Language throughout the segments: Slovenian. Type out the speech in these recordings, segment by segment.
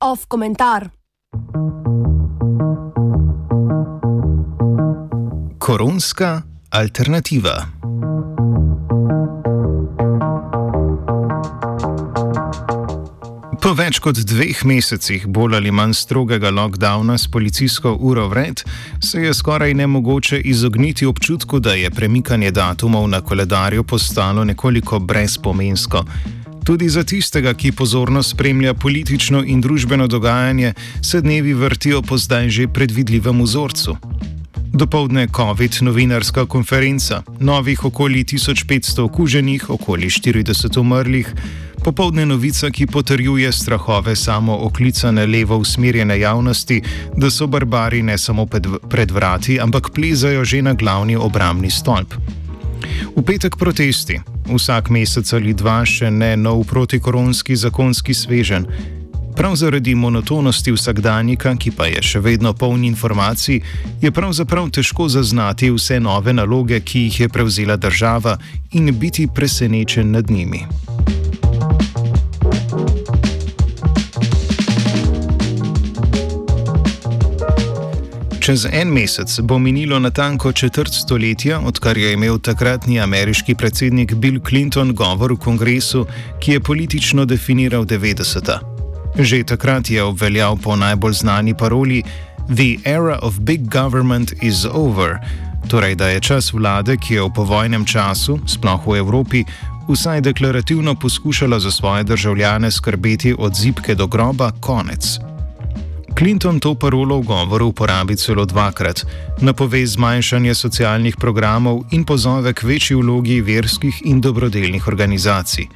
Off komentar. Koronska alternativa. Več kot dveh mesecih bolj ali manj strogega lockdowna s policijsko uro vred, se je skoraj nemogoče izogniti občutku, da je premikanje datumov na koledarju postalo nekoliko brezpomensko. Tudi za tistega, ki pozorno spremlja politično in družbeno dogajanje, se dnevi vrtijo po zdaj že predvidljivem vzorcu. Dopoldne COVID novinarska konferenca, novih okoli 1500 okuženih, okoli 40 umrlih, popoldne novica, ki potrjuje strahove samo oklicane levo usmerjene javnosti, da so barbari ne samo pred vrati, ampak plezajo že na glavni obramni stolp. V petek protesti, vsak mesec ali dva še ne nov protikoronski zakonski svežen. Prav zaradi monotonosti vsakdanjika, ki pa je še vedno poln informacij, je pravzaprav težko zaznati vse nove naloge, ki jih je prevzela država in biti presenečen nad njimi. Čez en mesec bo minilo natanko četrt stoletja, odkar je imel takratni ameriški predsednik Bill Clinton govor v kongresu, ki je politično definiral 90. Že takrat je obveljal po najbolj znani paroli: The era of big government is over. Torej, da je čas vlade, ki je v povojnem času, sploh v Evropi, vsaj deklarativno poskušala za svoje državljane skrbeti od zipke do groba, konec. Clinton to parolo v govoru uporabi celo dvakrat, napove zmanjšanje socialnih programov in pozove k večji vlogi verskih in dobrodelnih organizacij.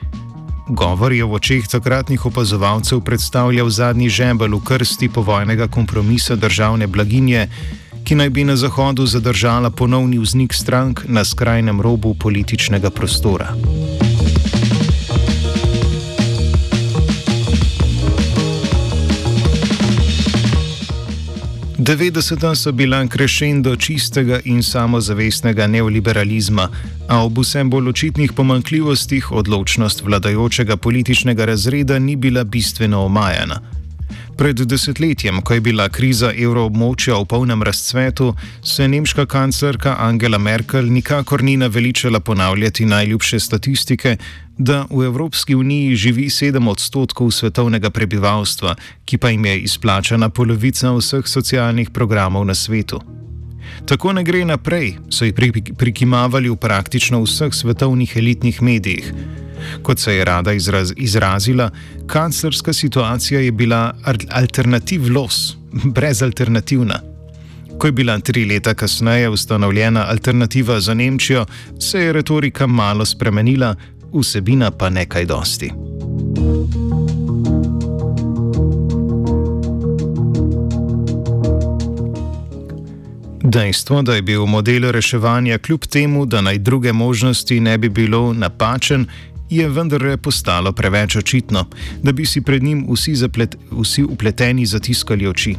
Govor je v očeh takratnih opazovalcev predstavljal zadnji žebel v krsti povojnega kompromisa državne blaginje, ki naj bi na Zahodu zadržala ponovni vznik strank na skrajnem robu političnega prostora. 90. so bila krešendo čistega in samozavestnega neoliberalizma, a ob vsem bolj očitnih pomankljivostih odločnost vladajočega političnega razreda ni bila bistveno omajana. Pred desetletjem, ko je bila kriza evroobmočja v polnem razcvetu, se nemška kanclerka Angela Merkel nikakor ni naveličala ponavljati najljubše statistike, da v Evropski uniji živi 7 odstotkov svetovnega prebivalstva, ki pa jim je izplačana polovica vseh socialnih programov na svetu. Tako ne gre naprej, so jih prikimavali v praktično vseh svetovnih elitnih medijih. Kot se je rada izraz, izrazila, kanclerska situacija je bila alternativlos, brezalternativna. Ko je bila tri leta kasneje ustanovljena alternativa za Nemčijo, se je retorika malo spremenila, vsebina pa nekaj dosti. Dejstvo, da je bil model reševanja kljub temu, da naj druge možnosti ne bi bilo napačen, je vendarle postalo preveč očitno, da bi si pred njim vsi, zaplet, vsi upleteni zatiskali oči.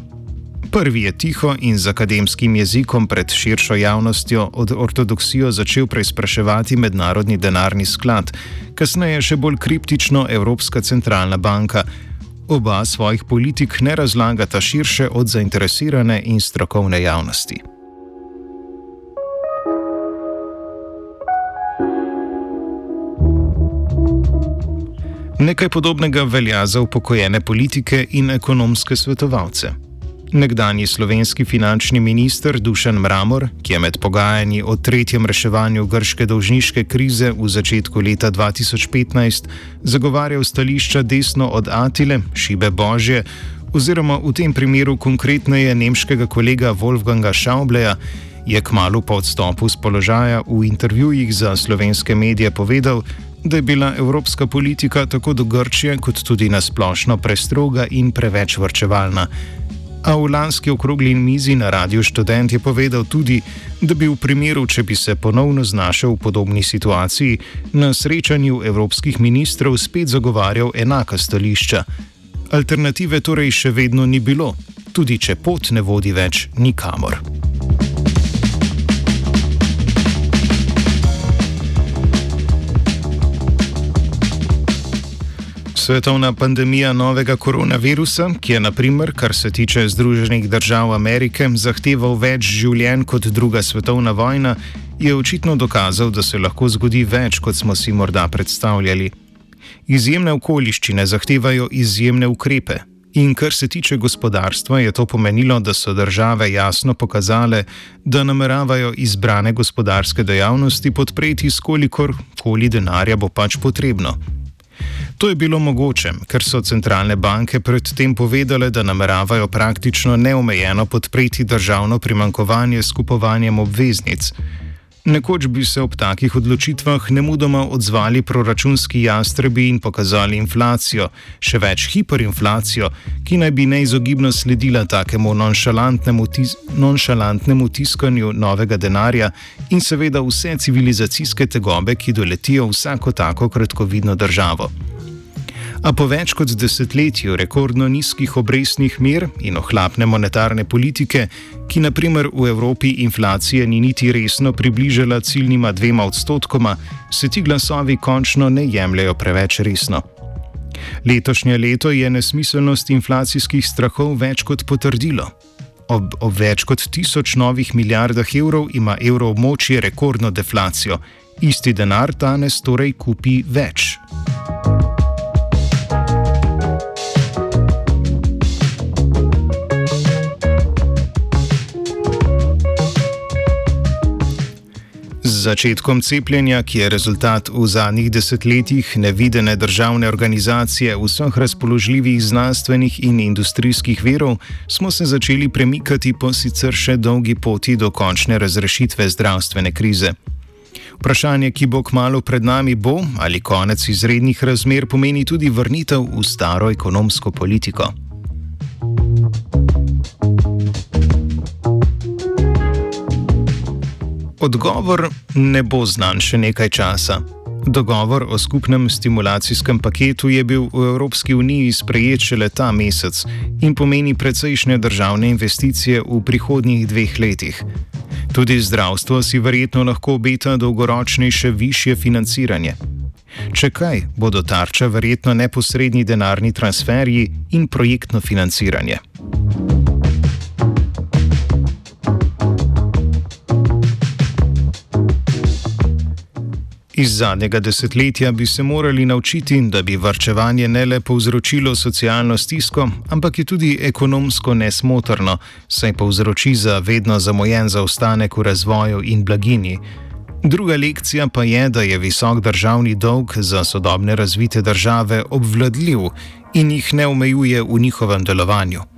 Prvi je tiho in z akademskim jezikom pred širšo javnostjo od ortodoksijo začel preizpraševati Mednarodni denarni sklad, kasneje še bolj kriptično Evropska centralna banka. Oba svojih politik ne razlagata širše od zainteresirane in strokovne javnosti. Nekaj podobnega velja za upokojene politike in ekonomske svetovalce. Nekdanji slovenski finančni minister Dušan Mramor, ki je med pogajanji o tretjem reševanju grške dolžniške krize v začetku leta 2015 zagovarjal stališča desno od Atile, šibe Božje, oziroma v tem primeru konkretneje nemškega kolega Wolfganga Schaubleja, je kmalo po odstopu z položaja v intervjujih za slovenske medije povedal, da je bila evropska politika tako do Grčije, kot tudi nasplošno prestroga in preveč vrčevalna. A v lanski okrogli mizi na Radiu Student je povedal tudi, da bi v primeru, če bi se ponovno znašel v podobni situaciji, na srečanju evropskih ministrov spet zagovarjal enaka stališča. Alternative torej še vedno ni bilo, tudi če pot ne vodi več nikamor. Svetovna pandemija novega koronavirusa, ki je, naprimer, kar se tiče Združenih držav Amerike, zahteval več življenj kot druga svetovna vojna, je očitno dokazal, da se lahko zgodi več, kot smo si morda predstavljali. Izjemne okoliščine zahtevajo izjemne ukrepe. In kar se tiče gospodarstva, je to pomenilo, da so države jasno pokazale, da nameravajo izbrane gospodarske dejavnosti podpreti s kolikor koli denarja bo pač potrebno. To je bilo mogoče, ker so centralne banke predtem povedale, da nameravajo praktično neomejeno podpreti državno primankovanje s kupovanjem obveznic. Nekoč bi se ob takih odločitvah nemudoma odzvali proračunski jastrebi in pokazali inflacijo, še več hiperinflacijo, ki naj bi neizogibno sledila takemu nonšalantnemu, tis nonšalantnemu tiskanju novega denarja in seveda vse civilizacijske tegobe, ki doletijo vsako tako kratkovidno državo. A po več kot desetletju rekordno nizkih obrestnih mer in ohlapne monetarne politike, ki naprimer v Evropi inflacije ni niti resno približala ciljnima dvema odstotkoma, se ti glasovi končno ne jemljajo preveč resno. Letošnje leto je nesmiselnost inflacijskih strahov več kot potrdilo. Ob, ob več kot tisoč novih milijardah evrov ima evroobmočje rekordno deflacijo, isti denar danes torej kupi več. Začetkom cepljenja, ki je rezultat v zadnjih desetletjih nevidene državne organizacije vseh razpoložljivih znanstvenih in industrijskih verov, smo se začeli premikati po sicer še dolgi poti do končne razrešitve zdravstvene krize. Vprašanje, ki bo kmalo pred nami, bo ali konec izrednih razmer pomeni tudi vrnitev v staro ekonomsko politiko. Odgovor ne bo znan še nekaj časa. Dogovor o skupnem stimulacijskem paketu je bil v Evropski uniji sprejet šele ta mesec in pomeni precejšnje državne investicije v prihodnjih dveh letih. Tudi zdravstvo si verjetno lahko obeta dolgoročnejše više financiranje. Če kaj, bodo tarča verjetno neposredni denarni transferji in projektno financiranje. Iz zadnjega desetletja bi se morali naučiti, da bi varčevanje ne le povzročilo socialno stisko, ampak je tudi ekonomsko nesmotrno, saj povzroči za vedno zamojen zaostanek v razvoju in blaginji. Druga lekcija pa je, da je visok državni dolg za sodobne razvite države obvladljiv in jih ne omejuje v njihovem delovanju.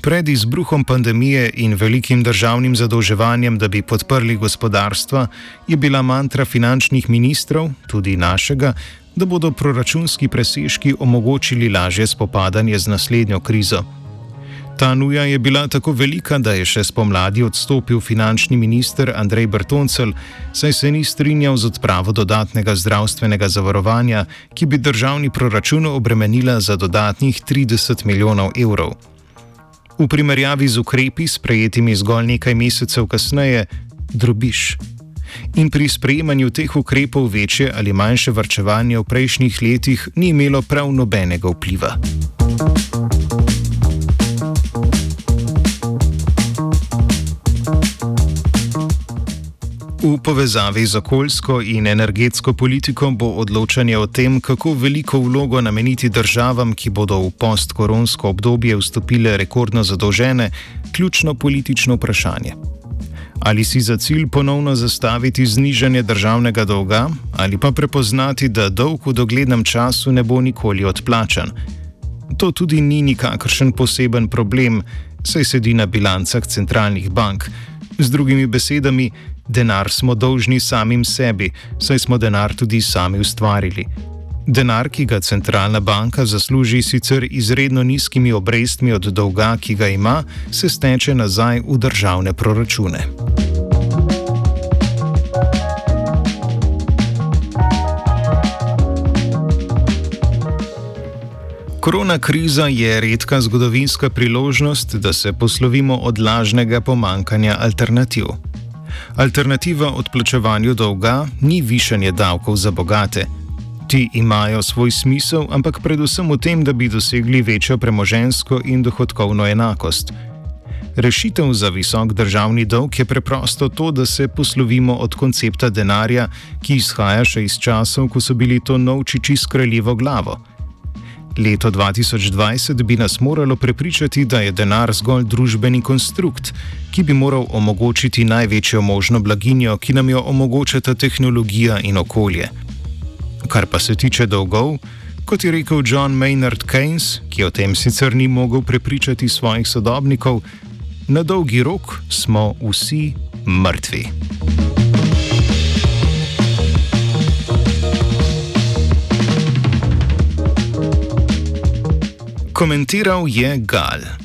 Pred izbruhom pandemije in velikim državnim zadolževanjem, da bi podprli gospodarstva, je bila mantra finančnih ministrov, tudi našega, da bodo proračunski presežki omogočili lažje spopadanje z naslednjo krizo. Ta nuja je bila tako velika, da je še spomladi odstopil finančni minister Andrej Bertoncel, saj se ni strinjal z odpravo dodatnega zdravstvenega zavarovanja, ki bi državni proračun obremenila za dodatnih 30 milijonov evrov. V primerjavi z ukrepi, sprejetimi zgolj nekaj mesecev kasneje, drobiš. In pri sprejemanju teh ukrepov večje ali manjše vrčevanje v prejšnjih letih ni imelo prav nobenega vpliva. V povezavi z okoljsko in energetsko politiko bo odločanje o tem, kako veliko vlogo nameniti državam, ki bodo v postkoronsko obdobje vstopile rekordno zadolžene, ključno politično vprašanje. Ali si za cilj ponovno zastaviti znižanje državnega dolga, ali pa prepoznati, da dolg v doglednem času ne bo nikoli odplačan. To tudi ni nikakršen poseben problem, saj sedi na bilancah centralnih bank. Z drugimi besedami, Denar smo dolžni samim sebi, saj smo denar tudi sami ustvarili. Denar, ki ga centralna banka zasluži sicer izredno nizkimi obrestmi od dolga, ki ga ima, se steče nazaj v državne proračune. Korona kriza je redka zgodovinska priložnost, da se poslovimo od lažnega pomankanja alternativ. Alternativa odplačevanju dolga ni višanje davkov za bogate. Ti imajo svoj smisel, ampak predvsem v tem, da bi dosegli večjo premožensko in dohodkovno enakost. Rešitev za visok državni dolg je preprosto to, da se poslovimo od koncepta denarja, ki izhaja še iz časov, ko so bili to novčiči s kraljevo glavo. Leto 2020 bi nas moralo prepričati, da je denar zgolj družbeni konstrukt, ki bi moral omogočiti največjo možno blaginjo, ki nam jo omogočata tehnologija in okolje. Kar pa se tiče dolgov, kot je rekel John Maynard Keynes, ki o tem sicer ni mogel prepričati svojih sodobnikov, na dolgi rok smo vsi mrtvi. Komentiral je Gal.